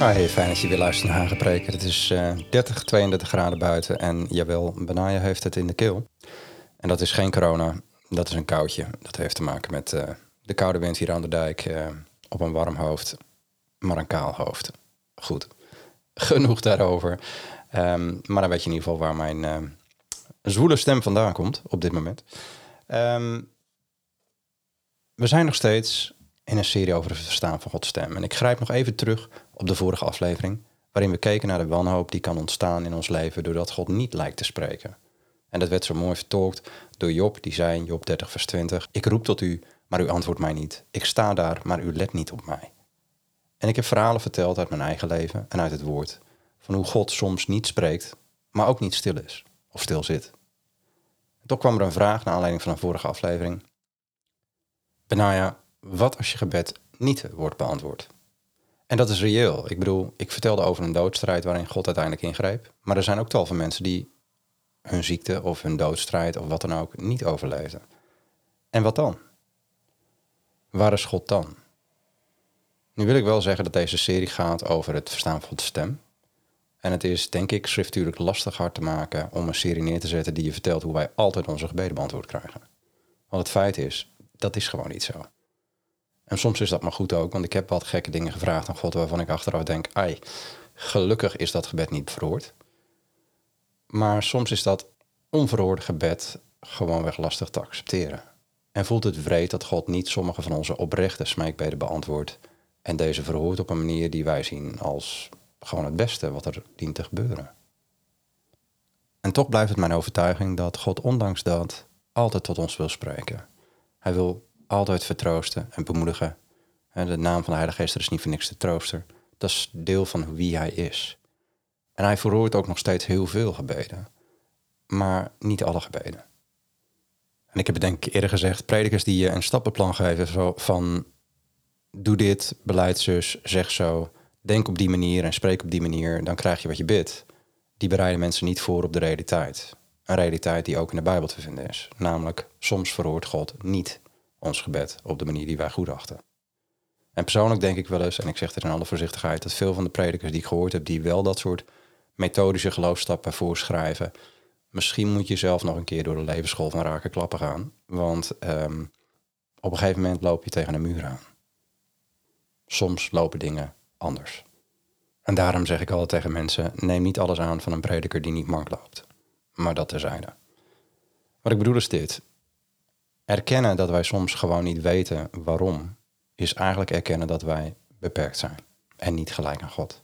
Hey, fijn dat je weer luistert naar Hagepreken. Het is eh 30, 32 graden buiten en jawel, Benaya heeft het in de keel. En dat is geen corona, dat is een koudje. Dat heeft te maken met eh, de koude wind hier aan de dijk eh, op een warm hoofd, maar een kaal hoofd. Goed, genoeg daarover. Ehm, maar dan weet je in ieder geval waar mijn eh, zwoele stem vandaan komt op dit moment. Ehm, we zijn nog steeds in een serie over het verstaan van Gods stem. En ik grijp nog even terug op de vorige aflevering, waarin we keken naar de wanhoop die kan ontstaan in ons leven doordat God niet lijkt te spreken. En dat werd zo mooi vertolkt door Job, die zei in Job 30, vers 20: Ik roep tot u, maar u antwoordt mij niet. Ik sta daar, maar u let niet op mij. En ik heb verhalen verteld uit mijn eigen leven en uit het woord, van hoe God soms niet spreekt, maar ook niet stil is of stil zit. En toch kwam er een vraag naar aanleiding van een vorige aflevering. Benaya, wat als je gebed niet wordt beantwoord? En dat is reëel. Ik bedoel, ik vertelde over een doodstrijd waarin God uiteindelijk ingreep. Maar er zijn ook tal van mensen die hun ziekte of hun doodstrijd of wat dan ook niet overleefden. En wat dan? Waar is God dan? Nu wil ik wel zeggen dat deze serie gaat over het verstaan van de stem. En het is, denk ik, schriftuurlijk lastig hard te maken om een serie neer te zetten die je vertelt hoe wij altijd onze gebeden beantwoord krijgen. Want het feit is, dat is gewoon niet zo. En soms is dat maar goed ook, want ik heb wat gekke dingen gevraagd aan God waarvan ik achteraf denk, ai, gelukkig is dat gebed niet verhoord. Maar soms is dat onverhoorde gebed gewoonweg lastig te accepteren. En voelt het wreed dat God niet sommige van onze oprechte smeekbeden beantwoordt en deze verhoort op een manier die wij zien als gewoon het beste wat er dient te gebeuren. En toch blijft het mijn overtuiging dat God ondanks dat altijd tot ons wil spreken. Hij wil altijd vertroosten en bemoedigen. En de naam van de Heilige Geest is niet voor niks de trooster. Dat is deel van wie hij is. En hij verhoort ook nog steeds heel veel gebeden. Maar niet alle gebeden. En ik heb het denk ik eerder gezegd, predikers die je een stappenplan geven van doe dit, beleid zus, zeg zo, denk op die manier en spreek op die manier, dan krijg je wat je bidt. Die bereiden mensen niet voor op de realiteit. Een realiteit die ook in de Bijbel te vinden is. Namelijk, soms verhoort God niet ons gebed op de manier die wij goed achten. En persoonlijk denk ik wel eens, en ik zeg het in alle voorzichtigheid, dat veel van de predikers die ik gehoord heb, die wel dat soort methodische geloofstappen voorschrijven, misschien moet je zelf nog een keer door de levensschool van raken klappen gaan. Want ehm, op een gegeven moment loop je tegen een muur aan. Soms lopen dingen anders. En daarom zeg ik altijd tegen mensen, neem niet alles aan van een prediker die niet mank loopt. Maar dat terzijde. Wat ik bedoel is dit. Erkennen dat wij soms gewoon niet weten waarom, is eigenlijk erkennen dat wij beperkt zijn en niet gelijk aan God.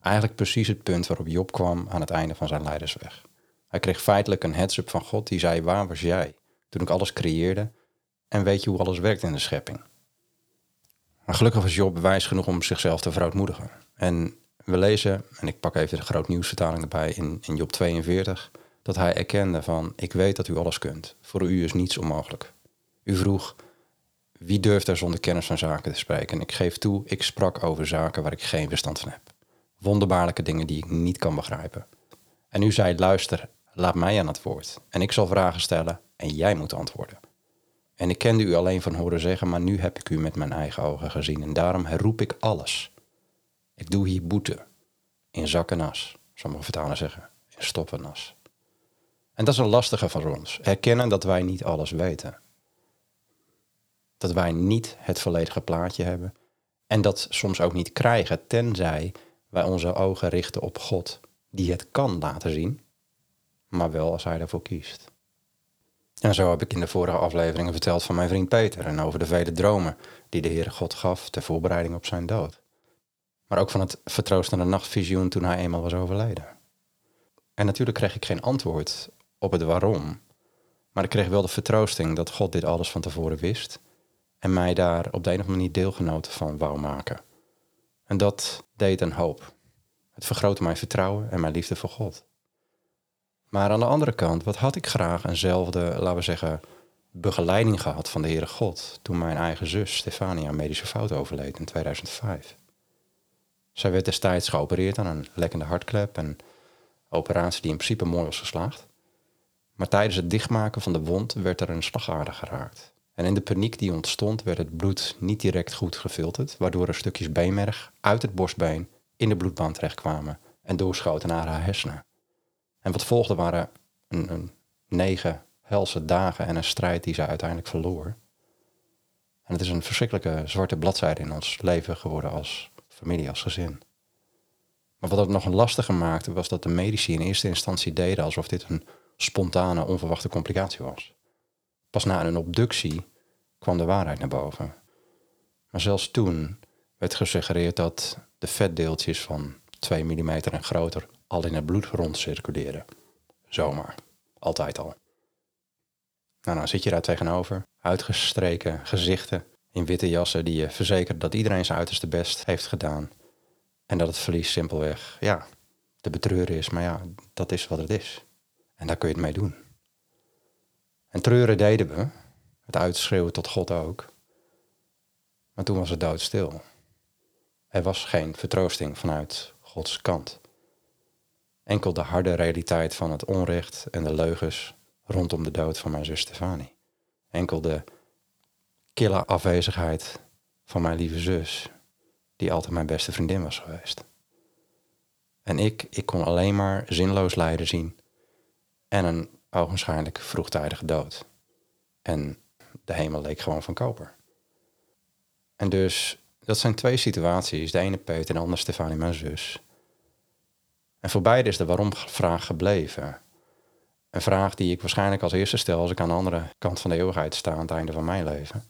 Eigenlijk precies het punt waarop Job kwam aan het einde van zijn leidersweg. Hij kreeg feitelijk een heads-up van God die zei: Waar was jij toen ik alles creëerde? En weet je hoe alles werkt in de schepping? Maar gelukkig was Job wijs genoeg om zichzelf te verootmoedigen. En we lezen, en ik pak even de groot nieuwsvertaling erbij, in, in Job 42, dat hij erkende van, ik weet dat u alles kunt. Voor u is niets onmogelijk. U vroeg, wie durft er zonder kennis van zaken te spreken? En ik geef toe, ik sprak over zaken waar ik geen verstand van heb. Wonderbaarlijke dingen die ik niet kan begrijpen. En u zei, luister, laat mij aan het woord. En ik zal vragen stellen en jij moet antwoorden. En ik kende u alleen van horen zeggen, maar nu heb ik u met mijn eigen ogen gezien. En daarom herroep ik alles. Ik doe hier boete. In zak en as. Sommige vertalen zeggen, in stop en. En dat is een lastige van ons. Erkennen dat wij niet alles weten. Dat wij niet het volledige plaatje hebben. En dat soms ook niet krijgen, tenzij wij onze ogen richten op God, die het kan laten zien, maar wel als hij ervoor kiest. En zo heb ik in de vorige afleveringen verteld van mijn vriend Peter en over de vele dromen die de Heere God gaf ter voorbereiding op zijn dood. Maar ook van het vertroostende nachtvisioen toen hij eenmaal was overleden. En natuurlijk kreeg ik geen antwoord op het waarom, maar ik kreeg wel de vertroosting dat God dit alles van tevoren wist en mij daar op de een of andere manier deelgenoten van wou maken. En dat deed een hoop. Het vergrootte mijn vertrouwen en mijn liefde voor God. Maar aan de andere kant, wat had ik graag eenzelfde, laten we zeggen, begeleiding gehad van de Heere God toen mijn eigen zus Stefania medische fout overleed in 2005. Zij werd destijds geopereerd aan een lekkende hartklep, een operatie die in principe mooi was geslaagd. Maar tijdens het dichtmaken van de wond werd er een slagader geraakt. En in de paniek die ontstond werd het bloed niet direct goed gefilterd, waardoor er stukjes beenmerg uit het borstbeen in de bloedbaan terechtkwamen en doorschoten naar haar hersenen. En wat volgde waren een, een negen helse dagen en een strijd die zij uiteindelijk verloor. En het is een verschrikkelijke zwarte bladzijde in ons leven geworden als familie, als gezin. Maar wat het nog lastiger maakte was dat de medici in eerste instantie deden alsof dit een spontane, onverwachte complicatie was. Pas na een obductie kwam de waarheid naar boven. Maar zelfs toen werd gesuggereerd dat de vetdeeltjes van 2 mm en groter al in het bloed rondcirculeren. Zomaar. Altijd al. Nou, dan zit je daar tegenover. Uitgestreken gezichten in witte jassen die je verzekeren dat iedereen zijn uiterste best heeft gedaan. En dat het verlies simpelweg, ja, te betreuren is. Maar ja, dat is wat het is. En daar kun je het mee doen. En treuren deden we. Het uitschreeuwen tot God ook. Maar toen was het doodstil. Er was geen vertroosting vanuit Gods kant. Enkel de harde realiteit van het onrecht en de leugens rondom de dood van mijn zus Stefanie. Enkel de kille afwezigheid van mijn lieve zus, die altijd mijn beste vriendin was geweest. En ik, ik kon alleen maar zinloos lijden zien en een ogenschijnlijk vroegtijdige dood. En de hemel leek gewoon van koper. En dus, dat zijn twee situaties. De ene Peter en de andere Stefanie, mijn zus. En voor beide is de waarom-vraag gebleven. Een vraag die ik waarschijnlijk als eerste stel als ik aan de andere kant van de eeuwigheid sta aan het einde van mijn leven.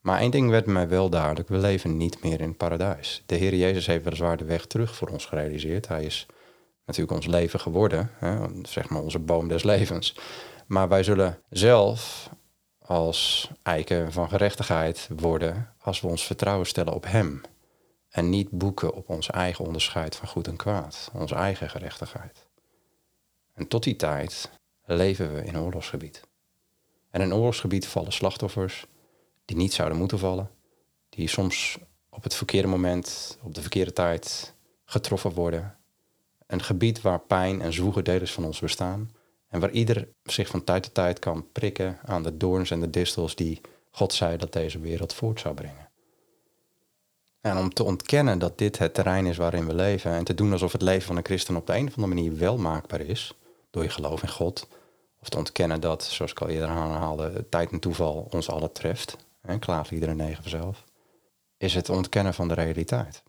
Maar één ding werd mij wel duidelijk: we leven niet meer in het paradijs. De Heer Jezus heeft weliswaar de weg terug voor ons gerealiseerd. Hij is natuurlijk ons leven geworden, hè, zeg maar onze boom des levens. Maar wij zullen zelf als eiken van gerechtigheid worden als we ons vertrouwen stellen op Hem. En niet boeken op ons eigen onderscheid van goed en kwaad, onze eigen gerechtigheid. En tot die tijd leven we in oorlogsgebied. En in oorlogsgebied vallen slachtoffers die niet zouden moeten vallen, die soms op het verkeerde moment, op de verkeerde tijd getroffen worden. Een gebied waar pijn en zwoegen delen van ons bestaan en waar ieder zich van tijd tot tijd kan prikken aan de doorns en de distels die God zei dat deze wereld voort zou brengen. En om te ontkennen dat dit het terrein is waarin we leven en te doen alsof het leven van een christen op de een of andere manier wel maakbaar is, door je geloof in God, of te ontkennen dat, zoals ik al eerder aanhaalde, tijd en toeval ons allen treft, en klaagliederen 9 vanzelf, is het ontkennen van de realiteit.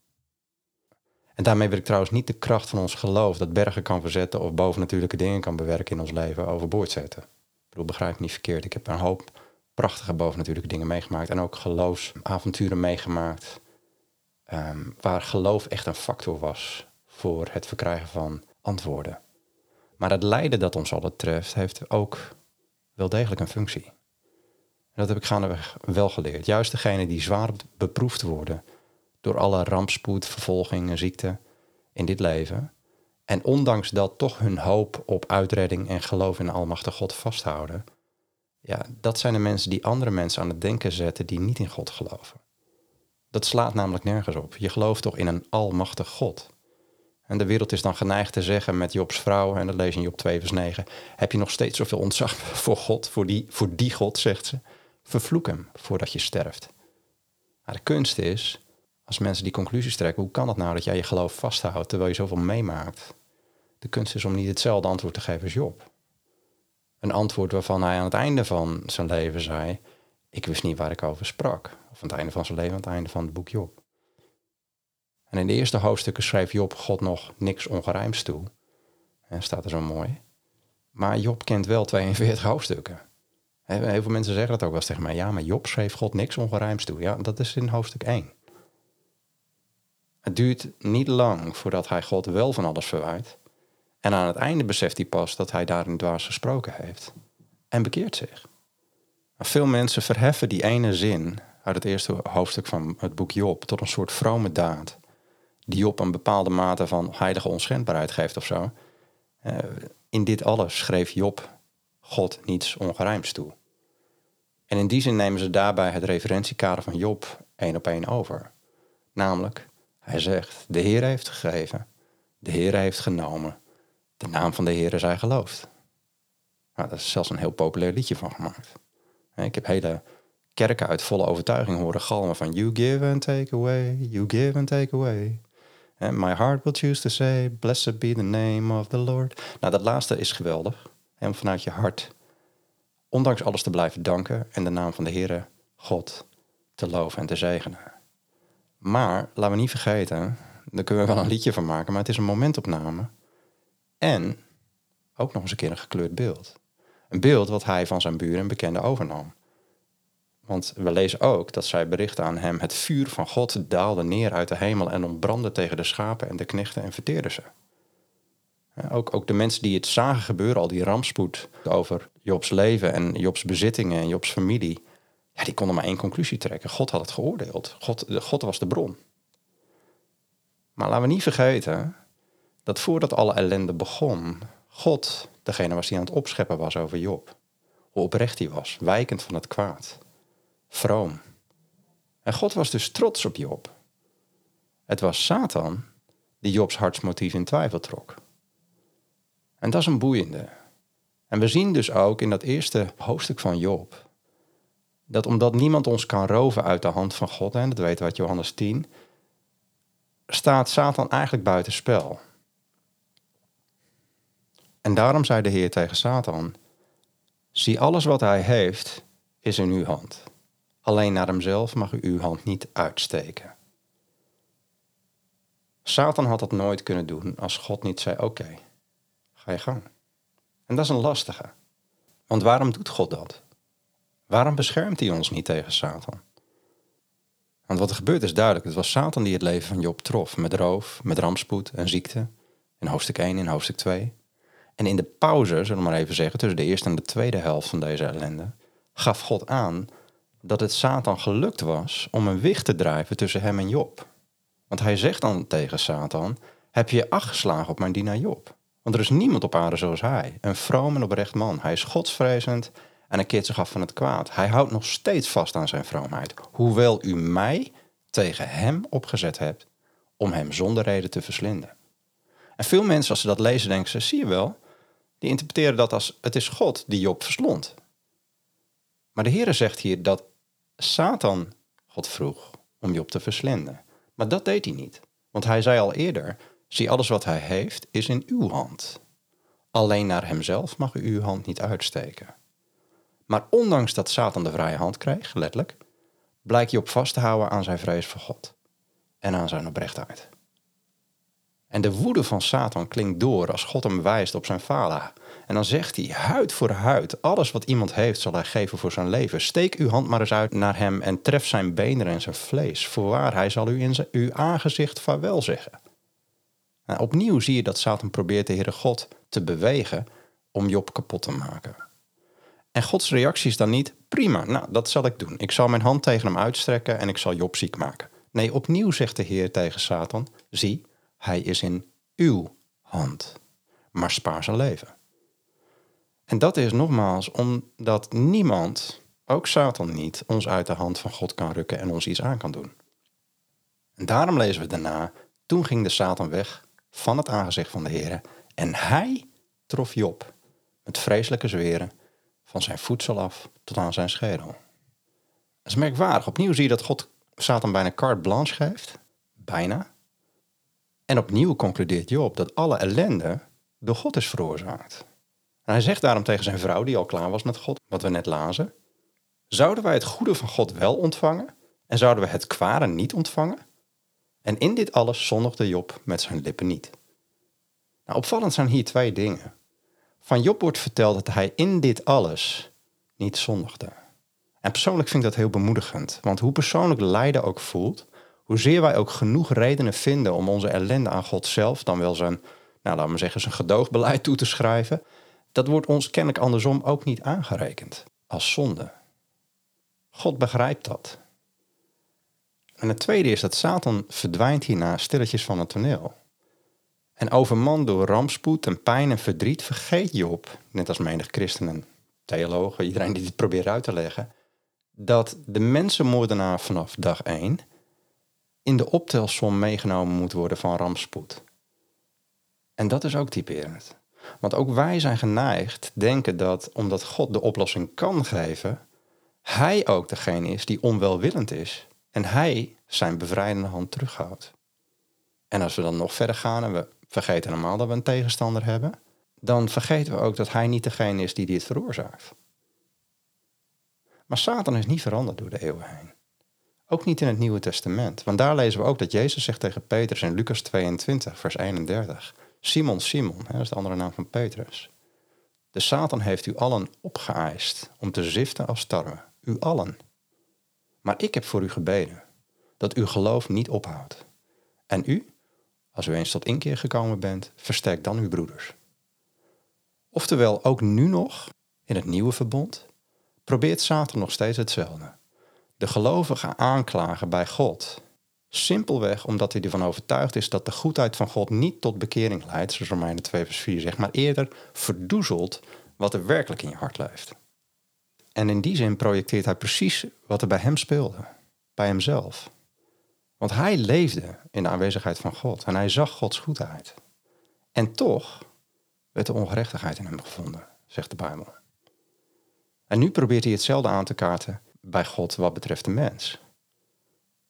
En daarmee wil ik trouwens niet de kracht van ons geloof dat bergen kan verzetten of bovennatuurlijke dingen kan bewerken in ons leven overboord zetten. Ik bedoel, begrijp me niet verkeerd. Ik heb een hoop prachtige bovennatuurlijke dingen meegemaakt en ook geloofsavonturen meegemaakt Ehm, waar geloof echt een factor was voor het verkrijgen van antwoorden. Maar het lijden dat ons allen treft, heeft ook wel degelijk een functie. En dat heb ik gaandeweg wel geleerd. Juist degenen die zwaar beproefd worden door alle rampspoed, vervolging en ziekte in dit leven. En ondanks dat toch hun hoop op uitredding en geloof in Almachtige God vasthouden. Ja, dat zijn de mensen die andere mensen aan het denken zetten die niet in God geloven. Dat slaat namelijk nergens op. Je gelooft toch in een almachtig God. En de wereld is dan geneigd te zeggen met Jobs vrouw, en dat lees je in Job 2 vers 9, heb je nog steeds zoveel ontzag voor God, voor die, voor die God, zegt ze. Vervloek hem voordat je sterft. Maar de kunst is, als mensen die conclusies trekken, hoe kan het nou dat jij je geloof vasthoudt terwijl je zoveel meemaakt? De kunst is om niet hetzelfde antwoord te geven als Job. Een antwoord waarvan hij aan het einde van zijn leven zei, ik wist niet waar ik over sprak. Of aan het einde van zijn leven, aan het einde van het boek Job. En in de eerste hoofdstukken schreef Job God nog niks ongerijms toe. En staat er zo mooi. Maar Job kent wel 42 hoofdstukken. Heel veel mensen zeggen dat ook wel eens tegen mij. Ja, maar Job schreef God niks ongerijms toe. Ja, dat is in hoofdstuk 1. Het duurt niet lang voordat hij God wel van alles verwijt. En aan het einde beseft hij pas dat hij daarin dwaas gesproken heeft. En bekeert zich. Veel mensen verheffen die ene zin uit het eerste hoofdstuk van het boek Job tot een soort vrome daad, die op een bepaalde mate van heilige onschendbaarheid geeft of zo. Eh, in dit alles schreef Job God niets ongerijms toe. En in die zin nemen ze daarbij het referentiekader van Job één op één over. Namelijk, hij zegt, de Heer heeft gegeven, de Heer heeft genomen, de naam van de Heer zij geloofd. Nou, daar is zelfs een heel populair liedje van gemaakt. Ik heb hele kerken uit volle overtuiging horen galmen van You give and take away, you give and take away. And my heart will choose to say, blessed be the name of the Lord. Nou, dat laatste is geweldig. Om vanuit je hart, ondanks alles te blijven danken en de naam van de Heere God te loven en te zegenen. Maar laten we niet vergeten, daar kunnen we wel een liedje van maken, maar het is een momentopname. En ook nog eens een keer een gekleurd beeld. Een beeld wat hij van zijn buren en bekenden overnam. Want we lezen ook dat zij berichten aan hem: het vuur van God daalde neer uit de hemel en ontbrandde tegen de schapen en de knechten en verteerde ze. Ook, ook de mensen die het zagen gebeuren, al die rampspoed over Jobs leven en Jobs bezittingen en Jobs familie, die konden maar één conclusie trekken. God had het geoordeeld. God, God was de bron. Maar laten we niet vergeten dat voordat alle ellende begon, God degene was die aan het opscheppen was over Job. Hoe oprecht hij was, wijkend van het kwaad vroom. En God was dus trots op Job. Het was Satan die Jobs hartsmotief in twijfel trok. En dat is een boeiende. En we zien dus ook in dat eerste hoofdstuk van Job dat omdat niemand ons kan roven uit de hand van God, en dat weten we uit Johannes 10, staat Satan eigenlijk buiten spel. En daarom zei de Heer tegen Satan: Zie alles wat hij heeft, is in uw hand. Alleen naar hemzelf mag u uw hand niet uitsteken. Satan had dat nooit kunnen doen als God niet zei: Oké, ga je gang. En dat is een lastige. Want waarom doet God dat? Waarom beschermt hij ons niet tegen Satan? Want wat er gebeurt is duidelijk. Het was Satan die het leven van Job trof. Met roof, met rampspoed en ziekte. In hoofdstuk 1 en hoofdstuk 2. En in de pauze, zullen we maar even zeggen, tussen de eerste en de tweede helft van deze ellende, gaf God aan dat het Satan gelukt was om een wicht te drijven tussen hem en Job. Want hij zegt dan tegen Satan: Heb je acht geslagen op mijn dienaar Job? Want er is niemand op aarde zoals hij, een vroom en oprecht man. Hij is godsvrezend en hij keert zich af van het kwaad. Hij houdt nog steeds vast aan zijn vroomheid, hoewel u mij tegen hem opgezet hebt om hem zonder reden te verslinden. En veel mensen, als ze dat lezen, denken ze: zie je wel, die interpreteren dat als het is God die Job verslond. Maar de Heere zegt hier dat Satan God vroeg om Job te verslinden. Maar dat deed hij niet. Want hij zei al eerder, zie alles wat hij heeft is in uw hand. Alleen naar hemzelf mag u uw hand niet uitsteken. Maar ondanks dat Satan de vrije hand kreeg, letterlijk, blijkt Job vast te houden aan zijn vrees voor God en aan zijn oprechtheid. En de woede van Satan klinkt door als God hem wijst op zijn fala. En dan zegt hij, huid voor huid, alles wat iemand heeft zal hij geven voor zijn leven. Steek uw hand maar eens uit naar hem en tref zijn benen en zijn vlees. Voorwaar, hij zal u in zijn, uw aangezicht vaarwel zeggen. Nou, opnieuw zie je dat Satan probeert de Heere God te bewegen om Job kapot te maken. En Gods reactie is dan niet, prima, nou dat zal ik doen. Ik zal mijn hand tegen hem uitstrekken en ik zal Job ziek maken. Nee, opnieuw zegt de Heer tegen Satan, zie, hij is in uw hand, maar spaar zijn leven. En dat is nogmaals omdat niemand, ook Satan niet, ons uit de hand van God kan rukken en ons iets aan kan doen. En daarom lezen we daarna, toen ging de Satan weg van het aangezicht van de Heer en hij trof Job met vreselijke zweren van zijn voedsel af tot aan zijn schedel. Dat is merkwaardig. Opnieuw zie je dat God Satan bijna carte blanche geeft. Bijna. En opnieuw concludeert Job dat alle ellende door God is veroorzaakt. En hij zegt daarom tegen zijn vrouw, die al klaar was met God, wat we net lazen: Zouden wij het goede van God wel ontvangen en zouden we het kwade niet ontvangen? En in dit alles zondigde Job met zijn lippen niet. Nou, opvallend zijn hier twee dingen. Van Job wordt verteld dat hij in dit alles niet zondigde. En persoonlijk vind ik dat heel bemoedigend, want hoe persoonlijk lijden ook voelt, hoezeer wij ook genoeg redenen vinden om onze ellende aan God zelf, dan wel zijn, nou laten we zeggen, zijn gedoogbeleid toe te schrijven, dat wordt ons kennelijk andersom ook niet aangerekend als zonde. God begrijpt dat. En het tweede is dat Satan verdwijnt hierna stilletjes van het toneel. En overman door rampspoed en pijn en verdriet vergeet Job, net als menig christenen, theologen, iedereen die dit probeert uit te leggen, dat de mensenmoordenaar vanaf dag 1 in de optelsom meegenomen moet worden van rampspoed. En dat is ook typerend. Want ook wij zijn geneigd denken dat omdat God de oplossing kan geven, Hij ook degene is die onwelwillend is en Hij zijn bevrijdende hand terughoudt. En als we dan nog verder gaan en we vergeten helemaal dat we een tegenstander hebben, dan vergeten we ook dat Hij niet degene is die dit veroorzaakt. Maar Satan is niet veranderd door de eeuwen heen. Ook niet in het Nieuwe Testament. Want daar lezen we ook dat Jezus zegt tegen Petrus in Lucas 22, vers 31. Simon, Simon, dat is de andere naam van Petrus. De Satan heeft u allen opgeëist om te ziften als tarwe. U allen. Maar ik heb voor u gebeden dat uw geloof niet ophoudt. En u, als u eens tot inkeer gekomen bent, versterk dan uw broeders. Oftewel, ook nu nog, in het nieuwe verbond, probeert Satan nog steeds hetzelfde. De gelovigen aanklagen bij God. Simpelweg omdat hij ervan overtuigd is dat de goedheid van God niet tot bekering leidt, zoals Romeinen 2 vers 4 zegt, maar eerder verdoezelt wat er werkelijk in je hart leeft. En in die zin projecteert hij precies wat er bij hem speelde, bij hemzelf. Want hij leefde in de aanwezigheid van God en hij zag Gods goedheid. En toch werd de ongerechtigheid in hem gevonden, zegt de Bijbel. En nu probeert hij hetzelfde aan te kaarten bij God wat betreft de mens.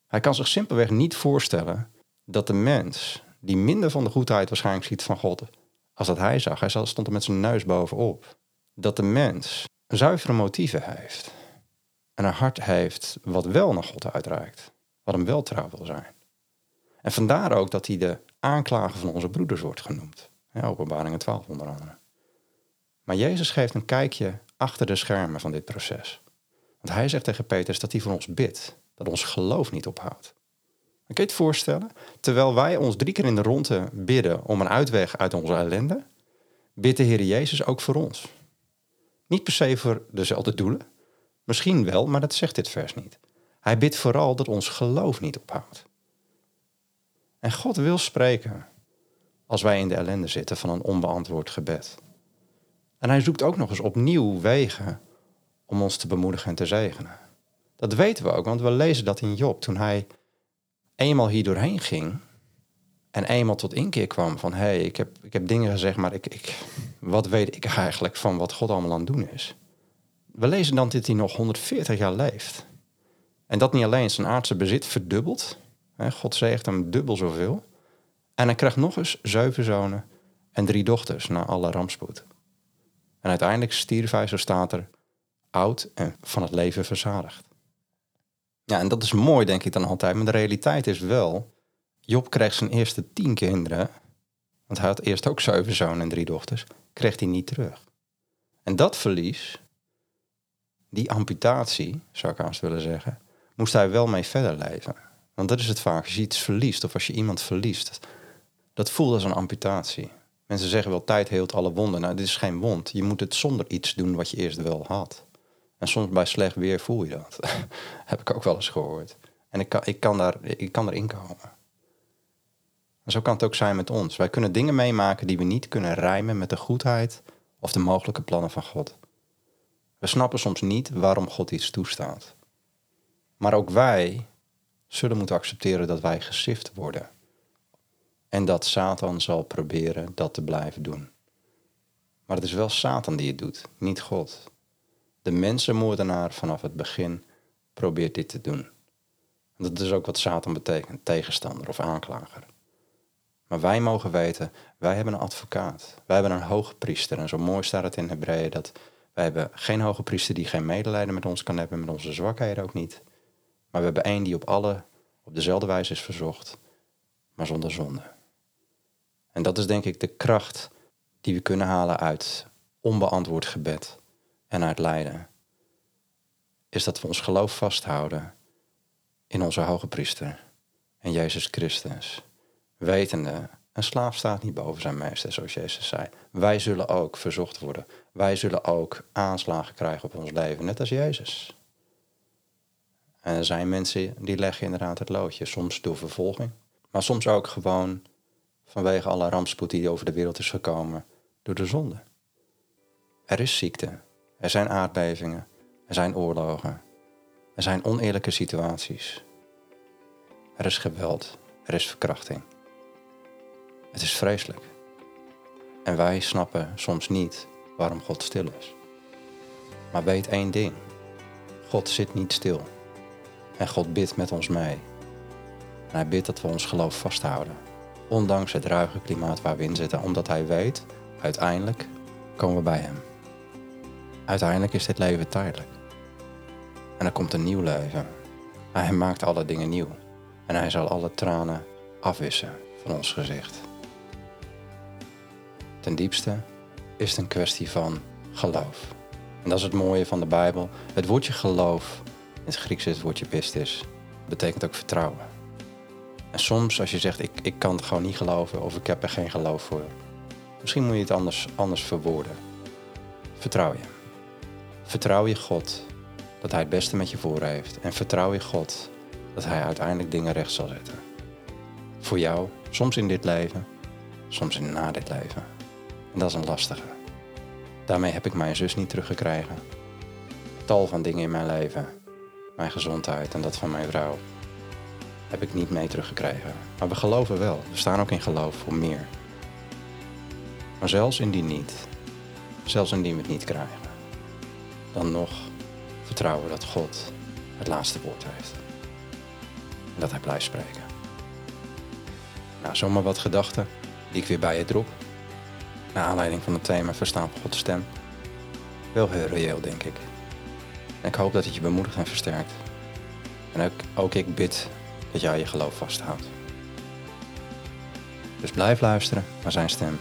Hij kan zich simpelweg niet voorstellen dat de mens, die minder van de goedheid waarschijnlijk ziet van God als dat hij zag, hij stond er met zijn neus bovenop, dat de mens zuivere motieven heeft en een hart heeft wat wel naar God uitreikt, wat hem wel trouw wil zijn. En vandaar ook dat hij de aanklager van onze broeders wordt genoemd. Ja, openbaringen 12 onder andere. Maar Jezus geeft een kijkje achter de schermen van dit proces. Want hij zegt tegen Petrus dat hij voor ons bidt, dat ons geloof niet ophoudt. Kun je het voorstellen? Terwijl wij ons drie keer in de ronde bidden om een uitweg uit onze ellende, bidt de Heer Jezus ook voor ons. Niet per se voor dezelfde doelen, misschien wel, maar dat zegt dit vers niet. Hij bidt vooral dat ons geloof niet ophoudt. En God wil spreken als wij in de ellende zitten van een onbeantwoord gebed. En hij zoekt ook nog eens opnieuw wegen om ons te bemoedigen en te zegenen. Dat weten we ook, want we lezen dat in Job toen hij eenmaal hier doorheen ging en eenmaal tot inkeer kwam van hé, hey, ik, heb, ik heb dingen gezegd, maar ik, ik, wat weet ik eigenlijk van wat God allemaal aan het doen is? We lezen dan dat hij nog 140 jaar leeft. En dat niet alleen zijn aardse bezit verdubbelt, God zegt hem dubbel zoveel, en hij krijgt nog eens zeven zonen en drie dochters na alle rampspoed. En uiteindelijk stierf hij, zo staat er, oud en van het leven verzadigd. Ja, en dat is mooi, denk ik dan altijd. Maar de realiteit is wel, Job kreeg zijn eerste tien kinderen, want hij had eerst ook zeven zonen en drie dochters, kreeg hij niet terug. En dat verlies, die amputatie, zou ik haast willen zeggen, moest hij wel mee verder leven. Want dat is het vaak, als je iets verliest of als je iemand verliest, dat voelt als een amputatie. Mensen zeggen wel, tijd heelt alle wonden. Nou, dit is geen wond. Je moet het zonder iets doen wat je eerst wel had. En soms bij slecht weer voel je dat. Heb ik ook wel eens gehoord. En ik kan, ik kan, daar, ik kan erin komen. En zo kan het ook zijn met ons. Wij kunnen dingen meemaken die we niet kunnen rijmen met de goedheid of de mogelijke plannen van God. We snappen soms niet waarom God iets toestaat. Maar ook wij zullen moeten accepteren dat wij gesift worden. En dat Satan zal proberen dat te blijven doen. Maar het is wel Satan die het doet, niet God. De mensenmoordenaar vanaf het begin probeert dit te doen. Dat is ook wat Satan betekent, tegenstander of aanklager. Maar wij mogen weten, wij hebben een advocaat. Wij hebben een hoge priester. En zo mooi staat het in Hebreeën dat wij hebben geen hoge priester die geen medelijden met ons kan hebben, met onze zwakheden ook niet. Maar we hebben één die op alle, op dezelfde wijze is verzocht, maar zonder zonde. En dat is denk ik de kracht die we kunnen halen uit onbeantwoord gebed en uit lijden. Is dat we ons geloof vasthouden in onze hoge priester en Jezus Christus. Wetende, een slaaf staat niet boven zijn meester, zoals Jezus zei. Wij zullen ook verzocht worden. Wij zullen ook aanslagen krijgen op ons leven, net als Jezus. En er zijn mensen die leggen inderdaad het loodje. Soms door vervolging, maar soms ook gewoon vanwege alle rampspoed die over de wereld is gekomen door de zonde. Er is ziekte, er zijn aardbevingen, er zijn oorlogen, er zijn oneerlijke situaties. Er is geweld, er is verkrachting. Het is vreselijk. En wij snappen soms niet waarom God stil is. Maar weet één ding. God zit niet stil. En God bidt met ons mee. Hij bidt dat we ons geloof vasthouden. Ondanks het ruige klimaat waar we in zitten. Omdat hij weet, uiteindelijk komen we bij hem. Uiteindelijk is dit leven tijdelijk. En er komt een nieuw leven. Hij maakt alle dingen nieuw. En hij zal alle tranen afwissen van ons gezicht. Ten diepste is het een kwestie van geloof. En dat is het mooie van de Bijbel. Het woordje geloof, in het Grieks is het woordje pistis, betekent ook vertrouwen. En soms als je zegt, ik, ik kan het gewoon niet geloven of ik heb er geen geloof voor. Misschien moet je het anders, anders verwoorden. Vertrouw je. Vertrouw je God dat Hij het beste met je voor heeft. En vertrouw je God dat Hij uiteindelijk dingen recht zal zetten. Voor jou, soms in dit leven, soms in na dit leven. En dat is een lastige. Daarmee heb ik mijn zus niet teruggekregen. Tal van dingen in mijn leven, mijn gezondheid en dat van mijn vrouw, heb ik niet mee teruggekregen. Maar we geloven wel. We staan ook in geloof voor meer. Maar zelfs indien niet, zelfs indien we het niet krijgen, dan nog vertrouwen dat God het laatste woord heeft. En dat hij blijft spreken. Nou, zomaar wat gedachten die ik weer bij je drop. Naar aanleiding van het thema Verstaan van Gods stem. Wel heel reëel, denk ik. Ik hoop dat het je bemoedigt en versterkt. En ook, ook ik bid dat jij je geloof vasthoudt. Dus blijf luisteren naar zijn stem.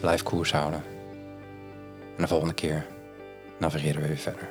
Blijf koers houden. En de volgende keer navigeren we weer verder.